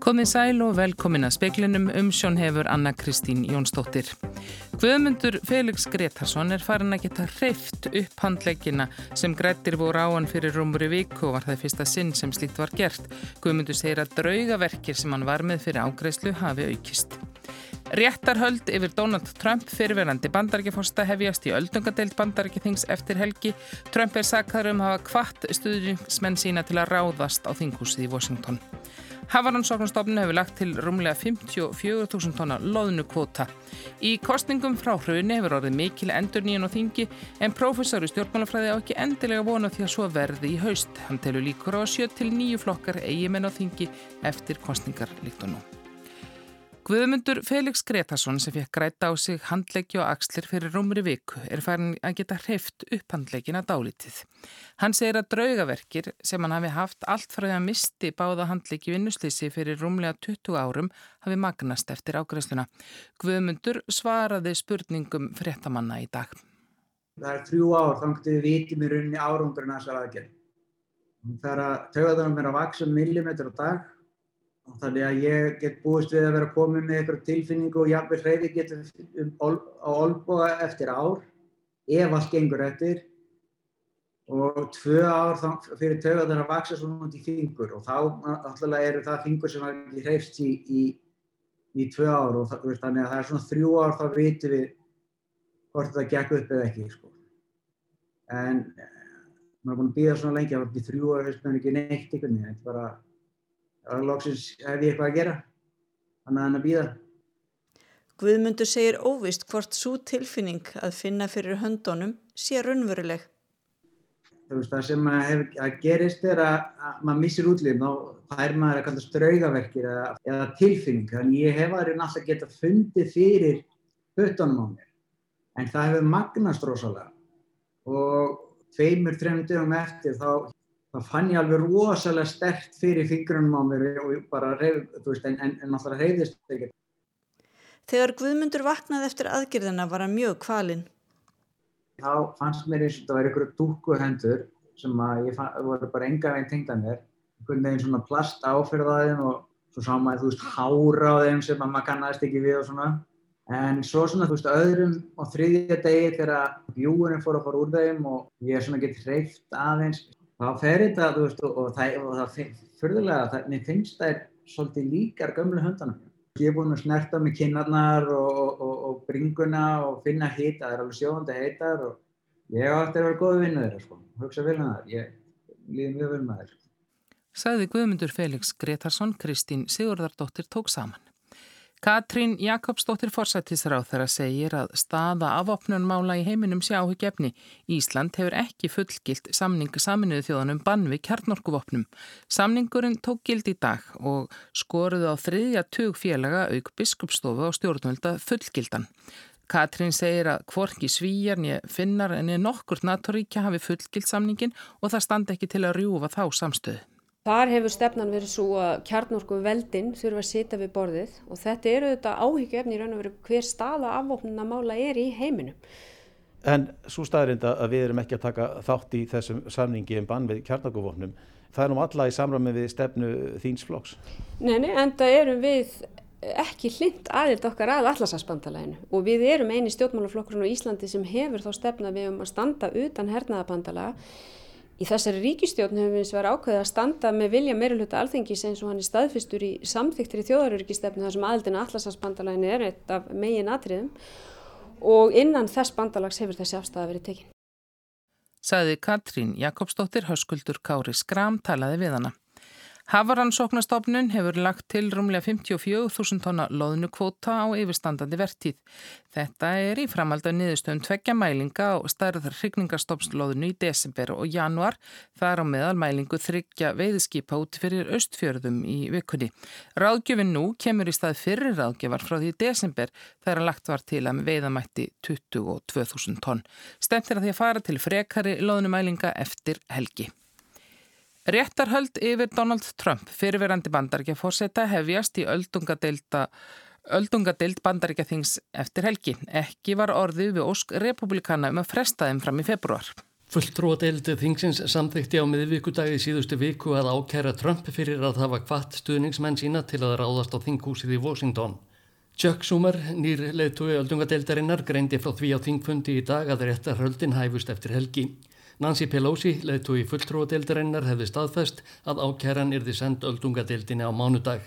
Komið sæl og velkomin að speklinum um sjón hefur Anna Kristín Jónsdóttir. Guðmundur Felix Gretarsson er farin að geta hreift upp handleggina sem grættir voru á hann fyrir rúmur í viku og var það fyrsta sinn sem slíkt var gert. Guðmundur segir að draugaverkir sem hann var með fyrir ágreyslu hafi aukist. Réttarhöld yfir Donald Trump fyrirverandi bandarækjaforsta hefjast í öldungadeild bandarækjathings eftir helgi. Trump er sakðar um að hafa kvart stuðningsmenn sína til að ráðast á þinghúsið í Washington. Hafaransóknarstofnun hefur lagt til rúmlega 54.000 tonna loðnu kvota. Í kostningum frá hrjunni hefur orðið mikil endur nýjan og þingi en prófessor í stjórnmálafræði á ekki endilega vona því að svo verði í haust. Hann telur líkur á 7-9 flokkar eigimenn á þingi eftir kostningar líkt og nú. Guðmundur Felix Gretarsson sem fekk græta á sig handleggi og axlir fyrir rúmri viku er farin að geta hreift upp handleggina dálítið. Hann segir að draugaverkir sem hann hafi haft allt frá því að misti báða handleggi vinnuslýsi fyrir rúmlega 20 árum hafi magnast eftir ágræsluna. Guðmundur svaraði spurningum fréttamanna í dag. Það er þrjú ár þannig að við vitum í rauninni árangurinn að þessar aðgerð. Það er að tögðanum er að vaksa millimetr á dag Þannig að ég get búist við að vera komið með eitthvað tilfinningu og jafnveg hreyfi getur um, á olboga eftir ár ef allt gengur eftir. Og tvö ár fyrir tögða þar að vaksa svona út í fingur. Og þá alltaf eru það fingur sem ekki hreyfst í, í, í tvö ár. Og þannig að það er svona þrjú ár þá vitum við hvort það gekk upp eða ekki sko. En eh, maður er búin að býða svona lengi. Að það er þrjú ár það er ekki neitt þetta er bara og loksins hef ég eitthvað að gera. Þannig að hann að býða Guðmundur segir óvist hvort svo tilfinning að finna fyrir höndunum sé raunveruleg. Það sem hef, að gerist er að, að maður missir og það er maður að kalla straugaverkir eða, eða tilfinning þannig ég hef aðrið náttúrulega geta fundið fyrir höttunum á mér. En það hefur magnast rosalega. Og tveimur, þrejum dögum eftir þá það fann ég alveg rosalega stert fyrir fingrunum á mér og bara reyð, veist, en, en, en náttúrulega reyðist ekki. Þegar Guðmundur vaknaði eftir aðgerðina var hann mjög kvalinn. Þá fannst mér eins og þetta væri einhverju dúkuhendur sem að ég fann, voru bara enga veginn tengda mér, einhvern veginn svona plast áferðaðin og svo sá maður þú veist hára á þeim sem að maður kannast ekki við og svona. En svo svona þú veist öðrum og þriðja degi þegar bjúurinn fór að fara úr þeim og ég svona gett hreift aðeins þá fer þetta veist, og, það, það fyrðulega, það, mér finnst það svolítið líkar gömlu höndunum. Ég er búinn að snerta með kinnarnar og, og, og bringuna og finna hýta, það er alveg sjóðandi heitar og ég á eftir að vera góð vinnu þeirra, sko. hugsa vel um það, ég líði mjög vel með þeirra. Saði Guðmundur Felix Gretarsson, Kristín Sigurðardóttir tók saman. Katrín Jakobsdóttir forsættisráð þeirra segir að staða afopnunmála í heiminum sé áhugjefni. Ísland hefur ekki fullgilt samning saminuðu þjóðanum bann við kjarnorkuvopnum. Samningurinn tók gild í dag og skoruðu á þriðja tug félaga auk biskupstofu á stjórnvölda fullgildan. Katrín segir að hvorki svíjar nýja finnar en nokkur NATO-ríkja hafi fullgilt samningin og það standi ekki til að rjúfa þá samstöðu. Þar hefur stefnan verið svo að kjarnorku veldin þurfa að sita við borðið og þetta eru þetta áhyggjöfni í raun og veru hver staða afvopnuna mála er í heiminum. En svo staðrinda að við erum ekki að taka þátt í þessum samningi um bann við kjarnorkuvopnum, það er nú alla í samræmi við stefnu þíns flokks? Nei, nei, en það erum við ekki hlind aðild okkar að allarsasbandalæginu og við erum eini stjórnmálaflokkurinn á Íslandi sem hefur þá stefna við um að standa utan hernaðabandalaga Í þessari ríkistjórn hefur við eins verið ákveðið að standa með vilja meirulhuta alþengis eins og hann er staðfistur í samþyktir í þjóðarörygistefnu þar sem aðildina allarsafsbandalægin er eitt af megin atriðum og innan þess bandalags hefur þessi afstæða verið tekinn. Saði Katrín Jakobsdóttir, hauskuldur Kári Skram, talaði við hana. Hafaransóknastofnun hefur lagt til rúmlega 54.000 tonna loðnukvóta á yfirstandandi vertíð. Þetta er í framhald af niðurstöðum tveggja mælinga á stærðar hrigningarstofnslóðinu í desember og januar. Það er á meðal mælingu þryggja veiðskipa út fyrir östfjörðum í vikunni. Ráðgjöfin nú kemur í stað fyrir ráðgjöfar frá því desember þegar lagt var til að veiðamætti 22.000 tonn. Stemt er að því að fara til frekari loðnumælinga eftir helgi. Réttarhöld yfir Donald Trump fyrirverandi bandaríkja fórseta hefjast í öldungadeild bandaríkja þings eftir helgi. Ekki var orðið við ósk republikana um að fresta þeim fram í februar. Fulltrúadeildi þingsins samþykti á miðvíkudagi síðustu viku að ákæra Trump fyrir að hafa kvart stuðningsmenn sína til að ráðast á þinghúsið í Washington. Chuck Schumer, nýr leðtúi öldungadeildarinnar, greindi frá því á þingfundi í dag að réttar höldin hæfust eftir helgi. Nancy Pelosi, leðtúi fulltrúadeildarinnar, hefði staðfest að ákæran yrði send öldungadeildinni á mánudag.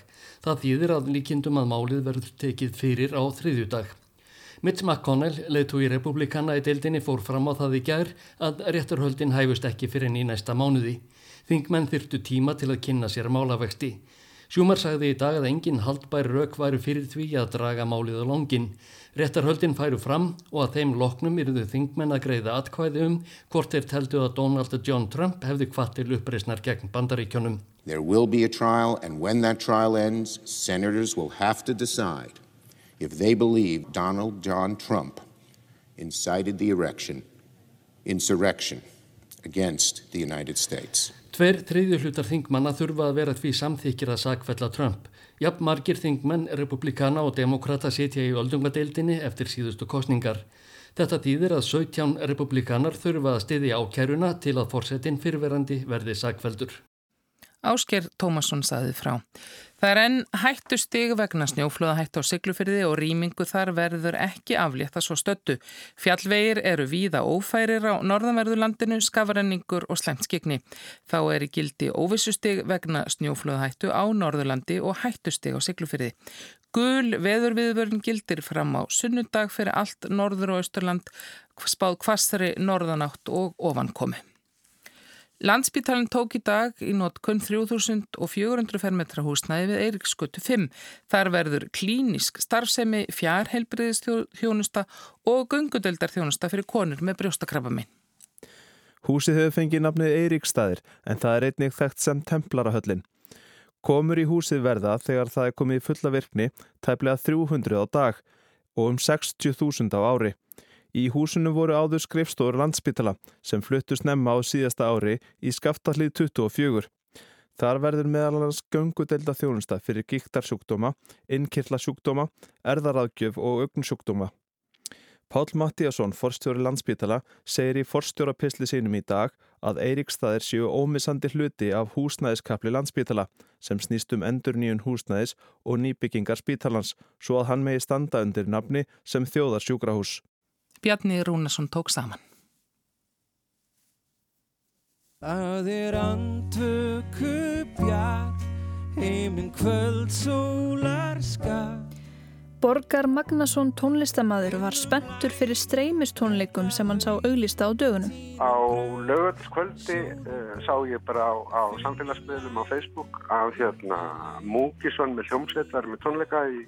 Það þýðir að líkindum að málið verður tekið fyrir á þriðjudag. Mitch McConnell, leiðtú í republikana í deildinni, fór fram á það í gær að rétturhöldin hæfust ekki fyrir enn í næsta mánuði. Þingmenn þyrtu tíma til að kynna sér málavexti. Sjúmar sagði í dag að engin haldbær rauk væru fyrir því að draga málið á longin. Réttarhöldin færu fram og að þeim loknum yrðu þingmenn að greiða atkvæði um hvort þeir teldu að Donald John Trump hefði hvað til uppreysnar gegn bandaríkjónum. There will be a trial and when that trial ends, senators will have to decide if they believe Donald John Trump incited the erection, insurrection against the United States. Tver þriðju hlutar þingmanna þurfa að vera því samþykir að sakfella Trump. Jafn margir þingmenn, republikana og demokrata setja í öldungadeildinni eftir síðustu kostningar. Þetta týðir að 17 republikanar þurfa að stiði ákæruna til að fórsetin fyrverandi verði sakveldur. Ásker Tómasson saði frá. Það er enn hættu stig vegna snjóflöða hættu á siglufyrði og rýmingu þar verður ekki aflétta svo stöttu. Fjallvegir eru víða ófærir á norðanverðurlandinu, skafarenningur og slemtskikni. Þá er í gildi óvissustig vegna snjóflöða hættu á norðurlandi og hættu stig á siglufyrði. Gul veðurviðvörn gildir fram á sunnundag fyrir allt norður og austurland, spáð kvastari norðanátt og ofankomi. Landspítalinn tók í dag í notkun 3400 fermetra húsnæði við Eiriksgötu 5. Þar verður klínisk starfsemi, fjárheilbriðistjónusta og gungudeldarþjónusta fyrir konur með brjóstakrabba minn. Húsið hefur fengið nafnið Eirikstaðir en það er einnig þekkt sem Templarahöllin. Komur í húsið verða þegar það er komið í fulla virkni tæplega 300 á dag og um 60.000 á ári. Í húsinu voru áður skrifstóður landsbytala sem fluttu snemma á síðasta ári í skaftallið 24. Þar verður meðal annars göngudelda þjónusta fyrir gíktarsjúkdóma, innkirlasjúkdóma, erðaraðgjöf og augnsjúkdóma. Pál Mattíasson, forstjóri landsbytala, segir í forstjórapisli sínum í dag að Eiríkstaðir séu ómissandi hluti af húsnæðiskapli landsbytala sem snýst um endur nýjun húsnæðis og nýbyggingar spítalans svo að hann megi standa undir nafni sem þjóðar sjúkrahús. Bjarni Rúnarsson tók saman. Það er andvöku bjart, heiminn kvöld sólar skar. Borgar Magnason tónlistamaður var spenntur fyrir streymistónleikum sem hann sá auglista á dögunum. Á lögatskvöldi uh, sá ég bara á, á samfélagsmiðlum á Facebook af hérna Múkisson með hljómsveitar með tónleika í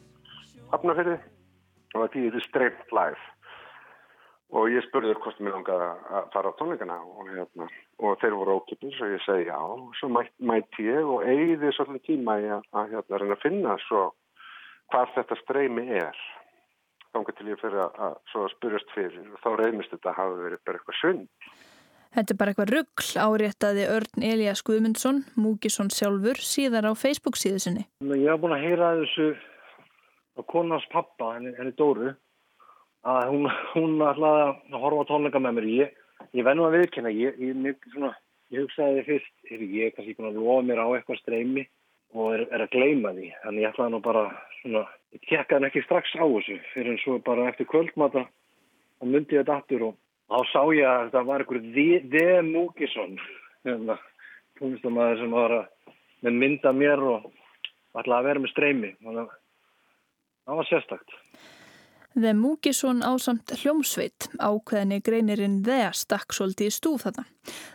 Hafnafjörði og það týðir streymt live og ég spurði þér hvort mér langaði að fara á tónleikana og, hérna, og þeir voru ókipis og ég segi já og svo mæ, mætti ég og eigði svolítið tíma í að, að hérna, reyna að finna svo hvað þetta streymi er. Þá til ég fyrir að, að, að spurjast fyrir og þá reynist þetta að hafa verið bara eitthvað sund. Þetta er bara eitthvað ruggl áréttaði Örn Elias Guðmundsson, Múkisson sjálfur, síðar á Facebook síðu sinni. Ég hef búin að heyra þessu á konars pappa, henni, henni Dóru að hún, hún ætlaði að horfa tónleika með mér. Ég, ég vennu að viðkynna ég, ég, ég hugsaði fyrst er ég kannski búin að lofa mér á eitthvað streymi og er, er að gleima því? Þannig ég ætlaði nú bara svona, ég tekkaði ekki strax á þessu fyrir en svo bara eftir kvöldmata og myndi þetta aftur og þá sá ég að þetta var einhverju D. Múkisson hérna, tónlistamæður sem var að mynda mér og ætlaði að vera með streymi. Þannig að það var sérstakt The Múkisson ásamt hljómsveit ákveðinni greinirinn þegar stakk svolítið í stúf þarna.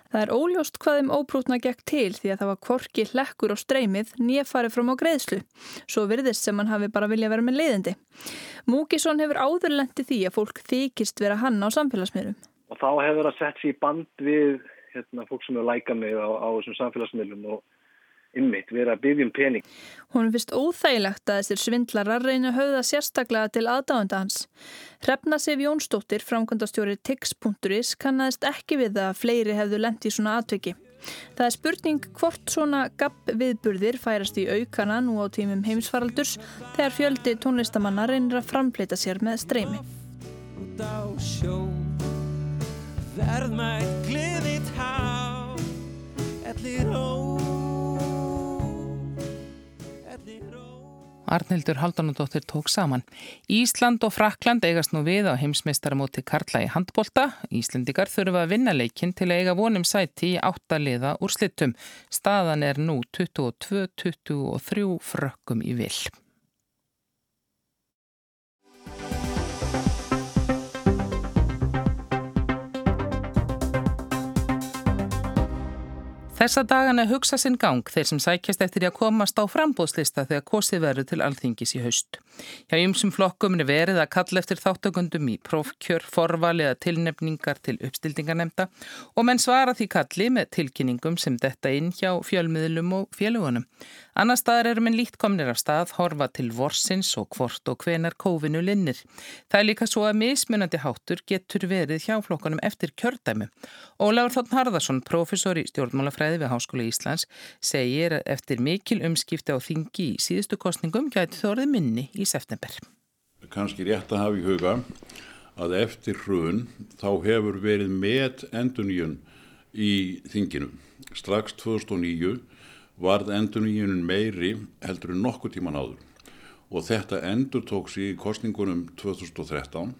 Það er óljóst hvað þeim óprútna gekk til því að það var korki hlekkur á streymið nýja farið fram á greiðslu. Svo virðist sem hann hafi bara vilja vera með leiðindi. Múkisson hefur áðurlendi því að fólk þykist vera hann á samfélagsmiðlum. Og þá hefur það sett sér band við hérna, fólk sem hefur lækað mig á, á þessum samfélagsmiðlum og Einmitt, vera að byggja um pening. Hún finnst óþægilegt að þessir svindlarar reyna að höfða sérstaklega til aðdáðanda hans. Hrefna Sif Jónsdóttir, framkvæmdastjóri Tix.is, kannast ekki við að fleiri hefðu lendi í svona atveki. Það er spurning hvort svona gabb viðburðir færast í aukana nú á tímum heimsfaraldurs þegar fjöldi tónlistamanna reynir að framfleyta sér með streymi. Verð mætt glið Ellir ó Arnildur Haldanudóttir tók saman. Ísland og Frakland eigast nú við á heimsmeistaramóti Karla í handbólta. Íslendikar þurfa að vinna leikin til að eiga vonum sæti í áttaliða úr slittum. Staðan er nú 22-23 frökkum í vill. Þessa dagana hugsa sinn gang þeir sem sækjast eftir að komast á frambóðslista þegar kosið verður til alþingis í haust. Hjá ymsum flokkum er verið að kalla eftir þáttökundum í prófkjör, forval eða tilnefningar til uppstildingarnemda og menn svara því kalli með tilkynningum sem detta inn hjá fjölmiðlum og félugunum. Annar staðar eru menn líkt komnir af stað, horfa til vorsins og hvort og hvenar kófinu linnir. Það er líka svo að mismunandi háttur getur verið hjá flokkunum eftir kjördæmu. Ólafur Þóttn Við Háskóla Íslands segir að eftir mikil umskipti á þingi í síðustu kostningum gæti þórið minni í september. Kanski rétt að hafa í huga að eftir hrun þá hefur verið með enduníun í þinginu. Strax 2009 varð enduníunum meiri heldur en nokkuð tíman áður og þetta endur tóks í kostningunum 2013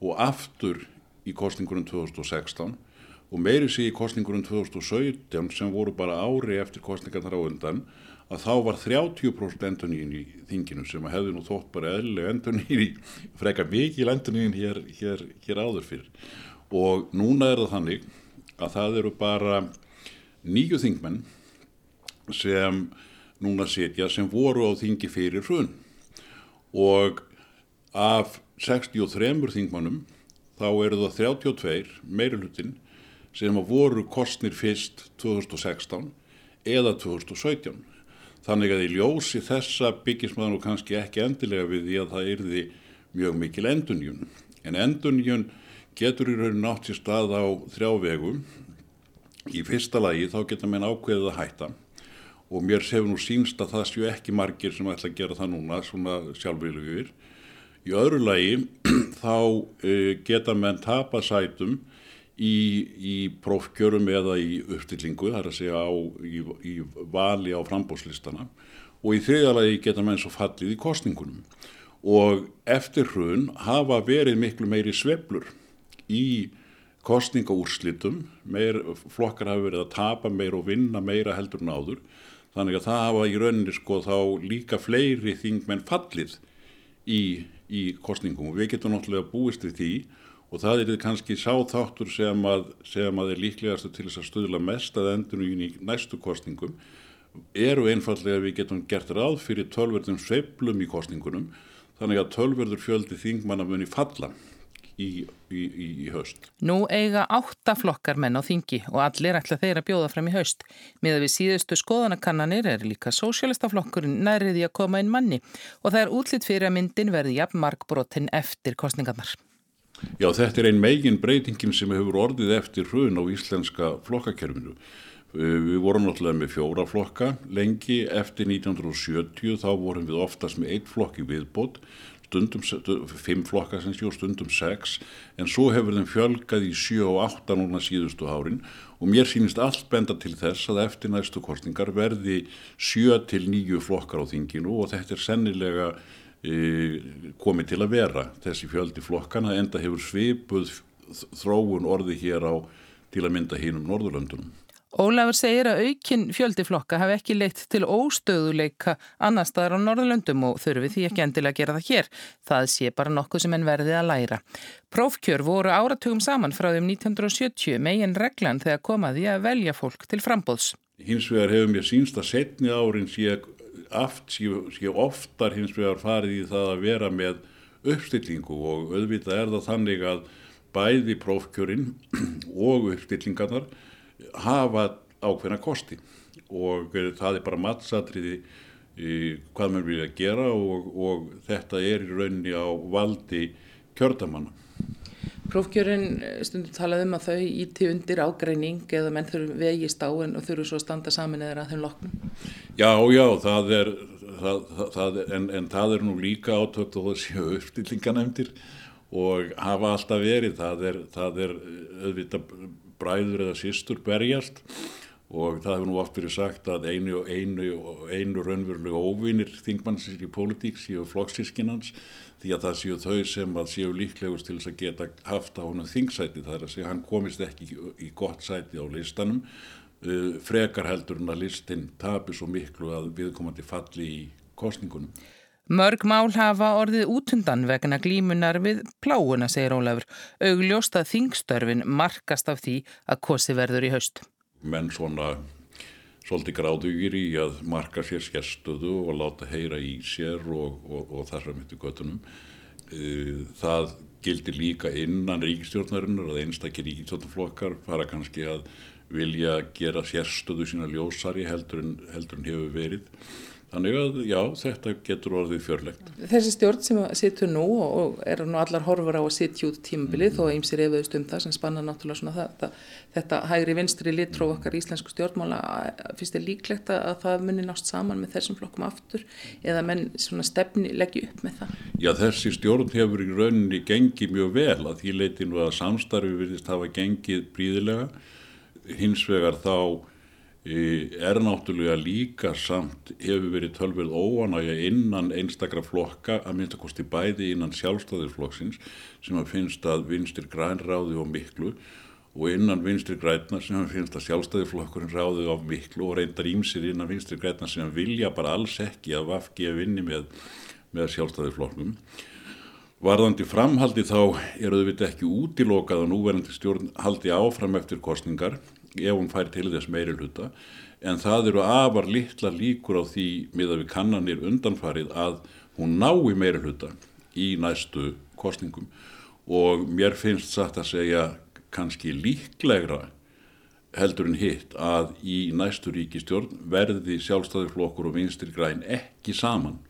og aftur í kostningunum 2016 og meiri sé í kostningunum 2017 sem voru bara ári eftir kostningarnar á undan að þá var 30% endunín í þinginu sem að hefði nú þótt bara eðlilega endunín í freka mikil endunín hér, hér, hér áður fyrir og núna er það þannig að það eru bara nýju þingmenn sem núna setja sem voru á þingi fyrir hrun. Og af 63 þingmannum þá eru það 32 meirulutin sem voru kostnir fyrst 2016 eða 2017. Þannig að í ljósi þessa byggist maður nú kannski ekki endilega við því að það yrði mjög mikil endunjun. En endunjun getur í rauninu nátt sér stað á þrjá vegum. Í fyrsta lagi þá geta menn ákveðið að hætta og mér séu nú sínst að það séu ekki margir sem ætla að gera það núna svona sjálfvílugur. Í öðru lagi þá uh, geta menn tapa sætum í, í prófkjörum eða í uppstillingu, það er að segja á, í, í vali á frambóðslistana og í þriðalagi geta menn svo fallið í kostningunum og eftir hrun hafa verið miklu meiri sveplur í kostningaúrslitum, meir, flokkar hafa verið að tapa meir og vinna meira heldur en áður, þannig að það hafa í rauninni sko þá líka fleiri þingmenn fallið í, í kostningum og við getum náttúrulega búist við því og það er kannski sáþáttur sem að, sem að er líklegastu til þess að stuðla mest að endurinn í næstu kostningum eru einfallega að við getum gert ráð fyrir tölverðum sveplum í kostningunum þannig að tölverður fjöldi þingmanna muni falla í, í, í, í haust. Nú eiga átta flokkar menn á þingi og allir ætla þeir að bjóða fram í haust. Með að við síðustu skoðanakannanir er líka sósjálistaflokkurinn næriði að koma inn manni og það er útlitt fyrir að myndin verði jafn markbrotinn eftir kostningarnar. Já, þetta er ein megin breytingin sem hefur orðið eftir hrun á íslenska flokkakerfinu. Eh, við vorum náttúrulega með fjóra flokka lengi eftir 1970 þá vorum við oftast með eitt flokk í viðbót, stundum fimm flokka sem séu stundum sex en svo hefur þeim fjölgað í 7 og 8 núna síðustu hárin og mér sínist allt benda til þess að eftir næstu kostningar verði 7 til 9 flokkar á þinginu og þetta er sennilega komið til að vera þessi fjöldi flokkana enda hefur svipuð þróun orði hér á til að mynda hínum Norðurlöndunum. Ólafur segir að aukin fjöldi flokka hafi ekki leitt til óstöðuleika annar staðar á Norðurlöndum og þurfi því ekki endilega að gera það hér. Það sé bara nokkuð sem enn verði að læra. Prófkjör voru áratugum saman frá þeim 1970 megin reglan þegar komaði að velja fólk til frambóðs. Hins vegar hefur mér sínst að setni árin sé aft sé oftar hins vegar farið í það að vera með uppstillingu og auðvitað er það þannig að bæði prófkjörinn og uppstillingarnar hafa ákveðna kosti og það er bara mattsatriði hvað mann vilja gera og, og þetta er í rauninni á valdi kjördamanna. Prófkjörun stundum talaði um að þau íti undir ágreining eða menn þurfu vegist á en þurfu svo að standa saman eða að þeim loknum. Já, já, það er, það, það, en, en það er nú líka átökt og það séu uppstillinganemdir og hafa alltaf verið, það er, það er auðvitað bræður eða sístur berjast og það hefur nú oft verið sagt að einu, einu, einu raunverulega óvinir þingmannsins í pólitík séu flokksískinans því að það séu þau sem að séu líklegust til þess að geta haft á honum þingsæti. Þar að segja hann komist ekki í gott sæti á listanum frekar heldur en að listin tapir svo miklu að viðkomandi falli í kostningunum. Mörg mál hafa orðið útundan vegna glímunar við pláuna, segir Ólafur. Augljóst að þingstörfin markast af því að kosi verður í haust menn svona svolítið gráðugir í að marka sér skerstöðu og láta heyra í sér og, og, og þessar myndu göttunum. E, það gildir líka innan ríkistjórnarinnar að einstakir ríkistjórnarflokkar fara kannski að vilja gera sérstöðu sína ljósari heldur en, heldur en hefur verið Þannig að já, þetta getur orðið fjörlegt. Þessi stjórn sem sittur nú og er nú allar horfur á að sitja út tímabilið mm. þó að ymsir efuðust um það sem spanna náttúrulega svona það, það, þetta hægri vinstri litróf okkar íslensku stjórnmála finnst þið líklegt að það muni nást saman með þessum flokkum aftur eða menn svona stefni leggja upp með það? Já, þessi stjórn hefur í rauninni gengið mjög vel að því leitinu að samstarfi virðist hafa gengið príðilega hins vegar þá er náttúrulega líka samt hefur verið tölverð óanægja innan einstakra flokka að minnst að kosti bæði innan sjálfstæðisflokksins sem að finnst að vinstir græn ráði á miklu og innan vinstir græna sem að finnst að sjálfstæðisflokkurinn ráði á miklu og reyndar ímsir innan vinstir græna sem vilja bara alls ekki að vafki að vinni með, með sjálfstæðisflokkum. Varðandi framhaldi þá eru þau viti ekki útilokað að núverandi stjórn haldi áfram eftir kostningar ef hún fær til þess meiri hluta en það eru afar litla líkur á því með að við kannanir undanfarið að hún nái meiri hluta í næstu kostningum og mér finnst satt að segja kannski líklegra heldur en hitt að í næstu ríkistjórn verði sjálfstæðiflokkur og vinstir græn ekki saman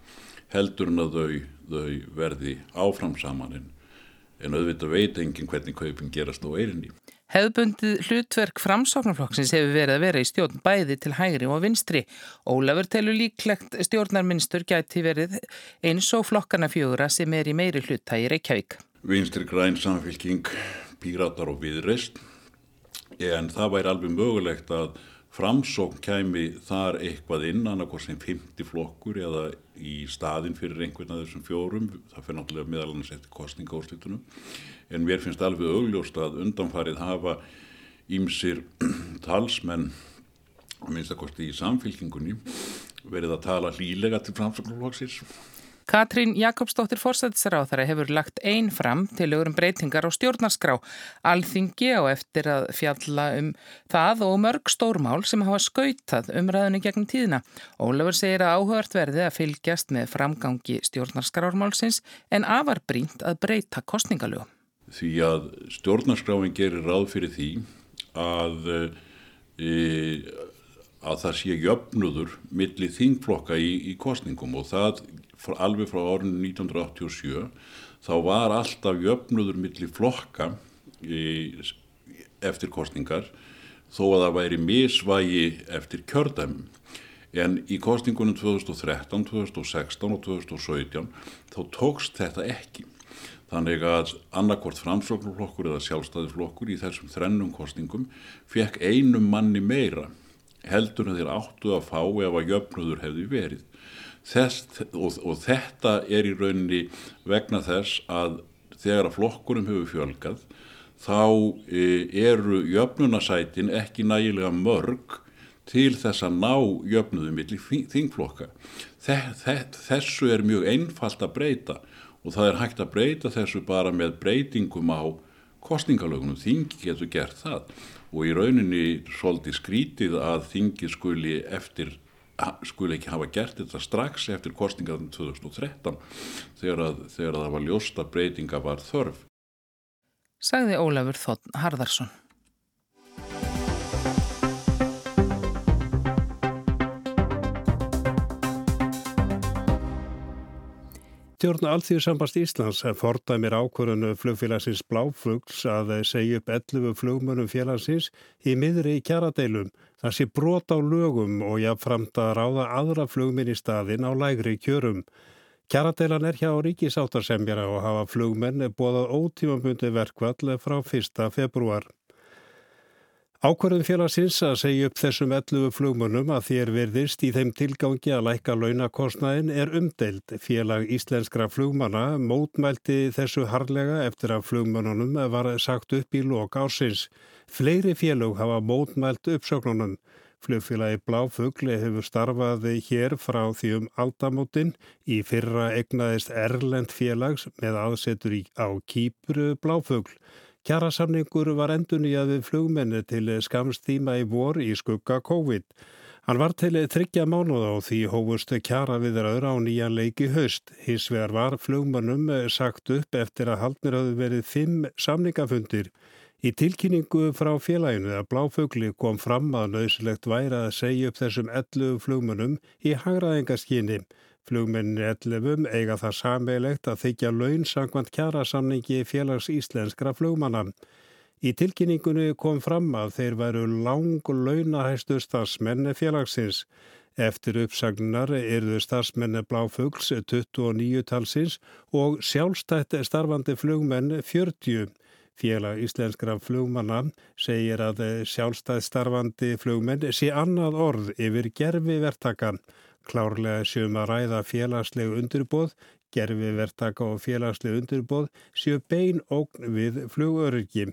heldur en að þau, þau verði áfram saman en, en auðvitað veit enginn hvernig kaupin gerast á eirinni. Hefðbundið hlutverk framsóknarflokksins hefur verið að vera í stjórn bæði til hægri og vinstri. Ólafur telur líklegt stjórnarministur gæti verið eins og flokkana fjögura sem er í meiri hlutta í Reykjavík. Vinstri græn samfélking, píratar og viðreist en það væri alveg mögulegt að framsókn kæmi þar eitthvað inn annarkoð sem 50 flokkur eða í staðin fyrir einhvern af þessum fjórum það fyrir náttúrulega meðalans eftir kostningaúrslitunum en mér finnst alveg augljóst að undanfarið hafa ímsir talsmenn að minnstakosti í samfélkingunni verið að tala hlýlega til framsóknarflokksins Katrín Jakobsdóttir fórsættisráþara hefur lagt einn fram til öðrum breytingar á stjórnarskrá. Alþingi á eftir að fjalla um það og mörg stórmál sem hafa skautað umræðinu gegnum tíðina. Ólafur segir að áhugart verði að fylgjast með framgangi stjórnarskrármálsins en afar brínt að breyta kostningalögum. Því að stjórnarskráin gerir ráð fyrir því að e, að það sé jöfnudur millir þingflokka í, í kostningum og það alveg frá árinu 1987 þá var alltaf jöfnudur millir flokka í, eftir kostningar þó að það væri misvægi eftir kjördæmum. En í kostningunum 2013, 2016 og 2017 þá tókst þetta ekki. Þannig að annarkort framsóknarflokkur eða sjálfstæðisflokkur í þessum þrennum kostningum fekk einum manni meira heldur en þeir áttu að fá ef að jöfnudur hefði verið. Þess, og, og þetta er í rauninni vegna þess að þegar að flokkurum hefur fjölgað þá e, eru jöfnunasætin ekki nægilega mörg til þess að ná jöfnuðum millir þingflokka. Þessu er mjög einfalt að breyta og það er hægt að breyta þessu bara með breytingum á kostningalögunum. Þingi getur gert það og í rauninni svolítið skrítið að þingi skuli eftir skuli ekki hafa gert þetta strax eftir kostningaðum 2013 þegar að, þegar að það var ljósta breytinga var þörf. Sagði Ólafur Þotn Harðarsson. Stjórn Alþjóðsambast Íslands fordæmir ákvörðunu flugfélagsins Bláflugs að segja upp 11 flugmönum félagsins í miðri kjaradeilum. Það sé brot á lögum og jáfnframt að ráða aðra flugminn í staðin á lægri kjörum. Kjaradeilan er hjá ríkisáttarsemjara og hafa flugmenn bóðað ótímabundi verkvall frá 1. februar. Ákvarðum félagsins að segja upp þessum 11 flugmönnum að þér verðist í þeim tilgangi að læka launakostnaðin er umdeild. Félag íslenskra flugmanna mótmælti þessu harlega eftir að flugmönnunum var sagt upp í loka ásins. Fleiri félag hafa mótmælt uppsöknunum. Flugfélagi Bláfugli hefur starfaði hér frá því um aldamótin. Í fyrra egnaðist Erlend félags með aðsetur á Kýpru Bláfugl. Kjarasamningur var endunýjað við flugmenni til skamstíma í vor í skugga COVID. Hann var til þryggja mánuða og því hófust kjara við öðra á nýjan leiki höst. Hins vegar var flugmannum sagt upp eftir að haldnir hafði verið fimm samningafundir. Í tilkynningu frá félaginu að Bláfugli kom fram að nöðsilegt væri að segja upp þessum 11 flugmannum í hagraðingaskynni. Flugmenni 11 eiga það sameilegt að þykja laun sangvand kjærasamningi félags íslenskra flugmanna. Í tilkynningunni kom fram að þeir væru lang launahæstu stafsmenni félagsins. Eftir uppsagnar erðu stafsmenni Bláfugls 29 talsins og sjálfstætt starfandi flugmenn 40. Félag íslenskra flugmanna segir að sjálfstætt starfandi flugmenn sé annað orð yfir gerfi vertakan. Klárlega séum að ræða félagsleg undirbóð, gerfi verktaka og félagsleg undirbóð séu bein ógn við flugöryggi.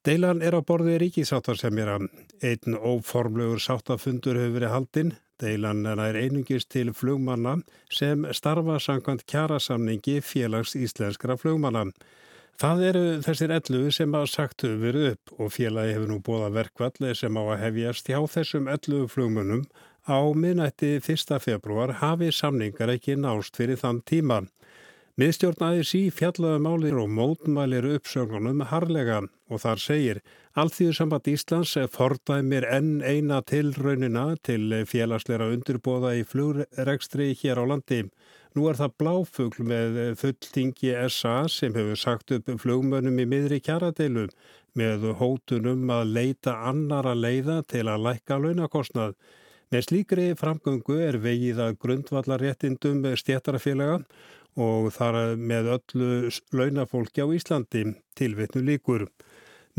Deilan er á borði ríkisáttarsemjara. Einn óformlegur sáttafundur hefur verið haldinn. Deilan er einungist til flugmanna sem starfa samkvæmt kjærasamningi félags íslenskra flugmanna. Það eru þessir ellu sem að sagt hefur verið upp og félagi hefur nú bóða verkvall sem á að hefjast hjá þessum ellu flugmönnum Á minnætti 1. februar hafi samningar ekki nást fyrir þann tíma. Miðstjórn aðeins í fjallaðu málir og mótmælir uppsögnunum harlega og þar segir Alþýðu samband Íslands fordæmir enn eina tilraunina til félagsleira undirbóða í flugregstri hér á landi. Nú er það bláfugl með fulltingi SA sem hefur sagt upp flugmönnum í miðri kjaradeilu með hótunum að leita annara leiða til að lækka launakostnað. Með slíkri framgöngu er vegið að grundvallaréttindum stjættarafélaga og þar með öllu launafólki á Íslandi tilvitnu líkur.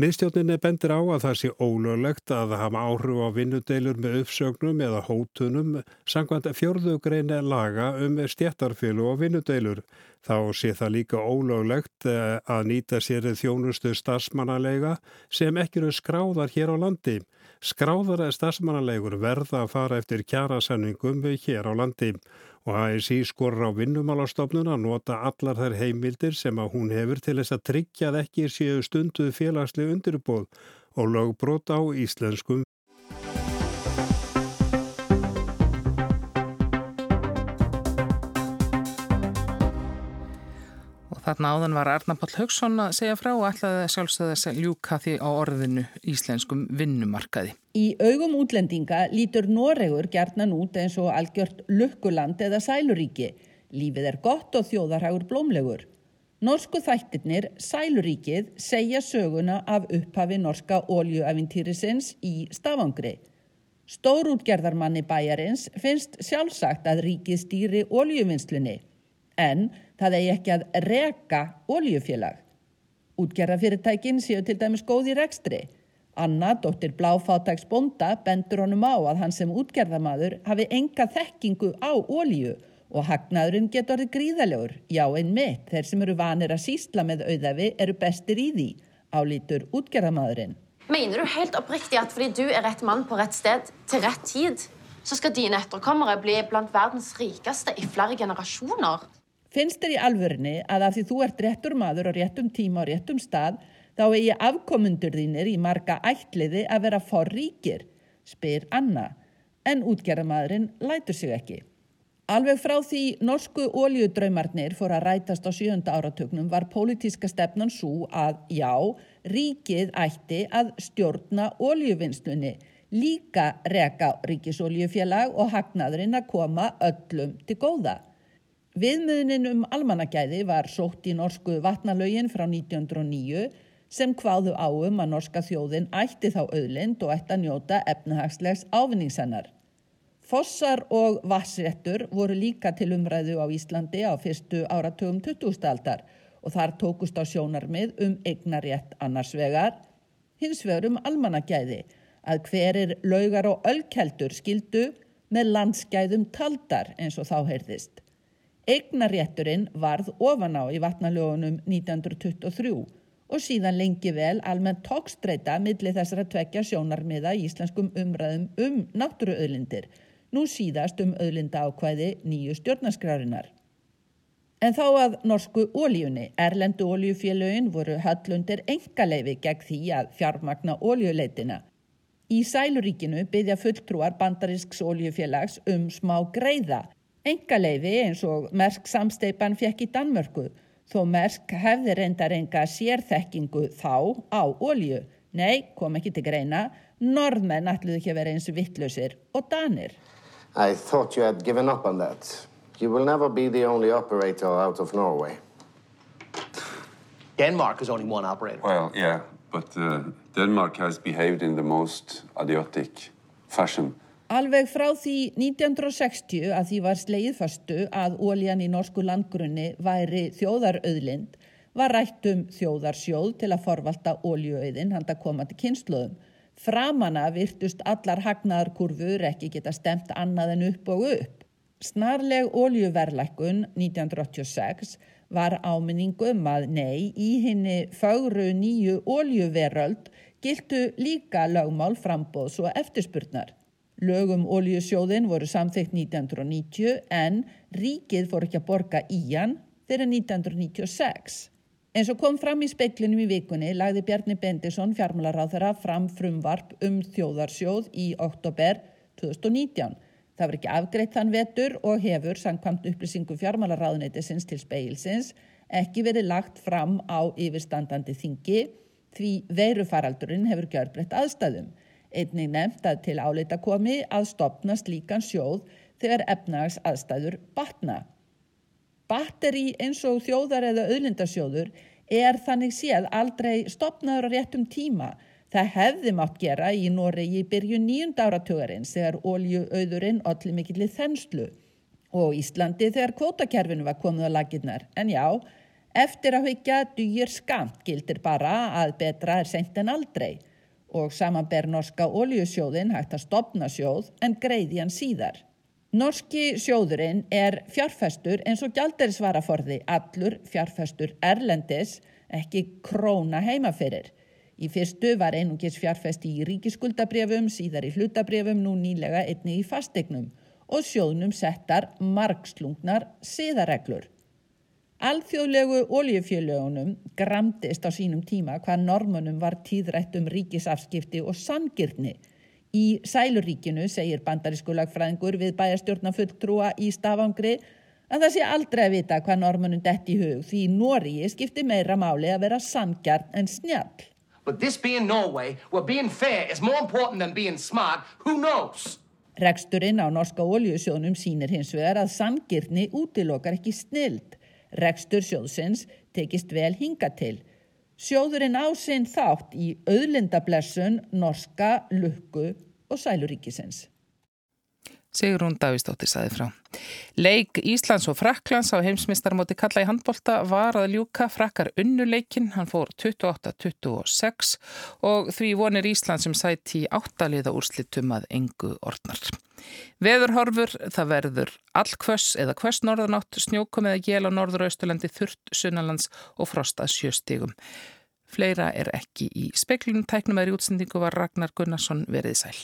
Miðstjórninni bendir á að það sé ólöglegt að hafa áhrif á vinnudeilur með uppsögnum eða hótunum sangvænt fjörðugreina laga um stjættarfélag og vinnudeilur. Þá sé það líka ólöglegt að nýta sér þjónustu starfsmannalega sem ekki eru skráðar hér á landi. Skráðara starfsmannalegur verða að fara eftir kjærasenningum hér á landi og ASI skorur á vinnumálastofnun að nota allar þær heimildir sem að hún hefur til þess að tryggja að ekki séu stunduð félagsleg undirbóð og lögbrot á íslenskum Þarna áðan var Arna Páll Haugsson að segja frá og ætlaði sjálfsögðast að ljúka því á orðinu íslenskum vinnumarkaði. Í augum útlendinga lítur Noregur gertnan út eins og algjört lukkuland eða sæluríki. Lífið er gott og þjóðarhagur blómlegur. Norsku þættirnir Sæluríkið segja söguna af upphafi norska óljuæfintýrisins í Stafangri. Stórútgerðarmanni bæjarins finnst sjálfsagt að ríkið stýri óljuvinnslunni en það eigi ekki að reka oljufélag. Útgerðafyrirtækin séu til dæmis góð í rekstri. Anna, dóttir Bláfátags bonda, bendur honum á að hann sem útgerðamadur hafi enga þekkingu á olju og hagnaðurinn getur orðið gríðalegur. Já, einmitt, þeir sem eru vanir að sísla með auðafi eru bestir í því, álítur útgerðamadurinn. Mener du helt oppriktig at fordi du er rett mann på rett sted til rett tid, så skal dine etterkommere bli blant verdens rikeste i flere generasjoner? Finnst þér í alvörni að af því þú ert réttur maður á réttum tíma og réttum stað þá eigi afkomundur þínir í marga ætliði að vera forríkir, spyr Anna, en útgerðamadurinn lætur sig ekki. Alveg frá því norsku óljudraumarnir fór að rætast á sjönda áratögnum var pólitíska stefnan svo að já, ríkið ætti að stjórna óljuvinnslunni, líka reka ríkisoljufélag og hagnaðurinn að koma öllum til góða. Viðmiðunin um almannagæði var sótt í norsku vatnalögin frá 1909 sem hvaðu áum að norska þjóðin ætti þá auðlind og ætti að njóta efnahagslegs ávinningsennar. Fossar og vassréttur voru líka til umræðu á Íslandi á fyrstu áratugum 20. aldar og þar tókust á sjónarmið um eignarétt annars vegar, hins vegar um almannagæði að hverir laugar og öllkeldur skildu með landsgæðum taldar eins og þá heyrðist. Eignarétturinn varð ofan á í vatnalögunum 1923 og síðan lengi vel almennt tókstreita millir þessara tvekja sjónarmiða í íslenskum umræðum um náttúruauðlindir, nú síðast um auðlinda ákvæði nýju stjórnaskrárinar. En þá að norsku ólíunni, erlendu ólíufélögin voru hallundir engaleifi gegn því að fjármagna ólíuleitina Í sæluríkinu byggja fulltrúar bandarisks oljufélags um smá greiða. Engaleifi eins og Mersk samsteipan fekk í Danmörku þó Mersk hefði reyndar enga sérþekkingu þá á olju. Nei, kom ekki til greina. Norðmenn ætluðu ekki að vera eins vittlausir og danir. I thought you had given up on that. You will never be the only operator out of Norway. Denmark is only one operator. Well, yeah, but uh, Denmark has behaved in the most idiotic fashion. Alveg frá því 1960 að því var sleið fastu að óljan í norsku landgrunni væri þjóðarauðlind var rætt um þjóðarsjóð til að forvalta óljuauðin handa komandi kynsluðum. Framanna virtust allar hagnaðarkurfur ekki geta stemt annað en upp og upp. Snarleg óljuverlækun 1986 var áminningum að nei í henni fagru nýju óljuveröld gildu líka lögmál frambóðs og eftirspurnar. Lögum óljusjóðin voru samþygt 1990 en ríkið fór ekki að borga í hann fyrir 1996. En svo kom fram í speiklinum í vikunni lagði Bjarni Bendisson fjármálaráðara fram frumvarp um þjóðarsjóð í oktober 2019. Það var ekki afgreitt þann vetur og hefur, sangkvæmt upplýsingu fjármálaráðuneytisins til speilsins, ekki verið lagt fram á yfirstandandi þingi því veirufaraldurinn hefur gjörbreytt aðstæðum. Einnig nefnt að til áleita komi að stopna slíkan sjóð þegar efnags aðstæður batna. Batteri eins og þjóðar eða auðlindasjóður er þannig séð aldrei stopnaður á réttum tíma Það hefði mátt gera í Noregi í byrju nýjunda áratugarins þegar óljuauðurinn allir mikillir þenslu og Íslandi þegar kvótakerfinu var komið á laginnar. En já, eftir að hugja dýr skamt gildir bara að betra er senkt en aldrei og samanber norska óljusjóðin hægt að stopna sjóð en greiði hann síðar. Norski sjóðurinn er fjárfestur eins og gjalderisvaraforði, allur fjárfestur erlendis, ekki króna heimaferir. Í fyrstu var einungis fjárfesti í ríkiskuldabrefum, síðar í hlutabrefum, nú nýlega einni í fastegnum og sjóðnum settar margslungnar siðareglur. Alþjóðlegu oljufjölugunum gramdist á sínum tíma hvað normunum var tíðrætt um ríkisafskipti og sangirni. Í Sæluríkinu segir bandarísku lagfræðingur við bæjarstjórna fulltrúa í stafangri að það sé aldrei að vita hvað normunum dett í hug því Nóri skipti meira máli að vera sangjarn en snjall. But this being Norway, where being fair is more important than being smart, who knows? Reksturinn á norska oljusjónum sínir hins vegar að samgirni útilokar ekki snild. Rekstur sjóðsins tekist vel hinga til. Sjóðurinn á sinn þátt í auðlindablessun, norska, lukku og sæluríkisins. Sigrún Davísdóttir saði frá. Leik Íslands og Fraklands á heimsmyndstarmóti kalla í handbólta var að ljúka frakkar unnuleikin, hann fór 28-26 og því vonir Íslands sem sæti áttaliða úrslitum að engu orðnar. Veðurhorfur, það verður allkvöss eða kvöss norðanátt, snjókum eða gél á norður-austurlandi, þurft, sunnalands og frostað sjöstígum. Fleira er ekki í speklunum, tæknum eða í útsendingu var Ragnar Gunnarsson verið sæl.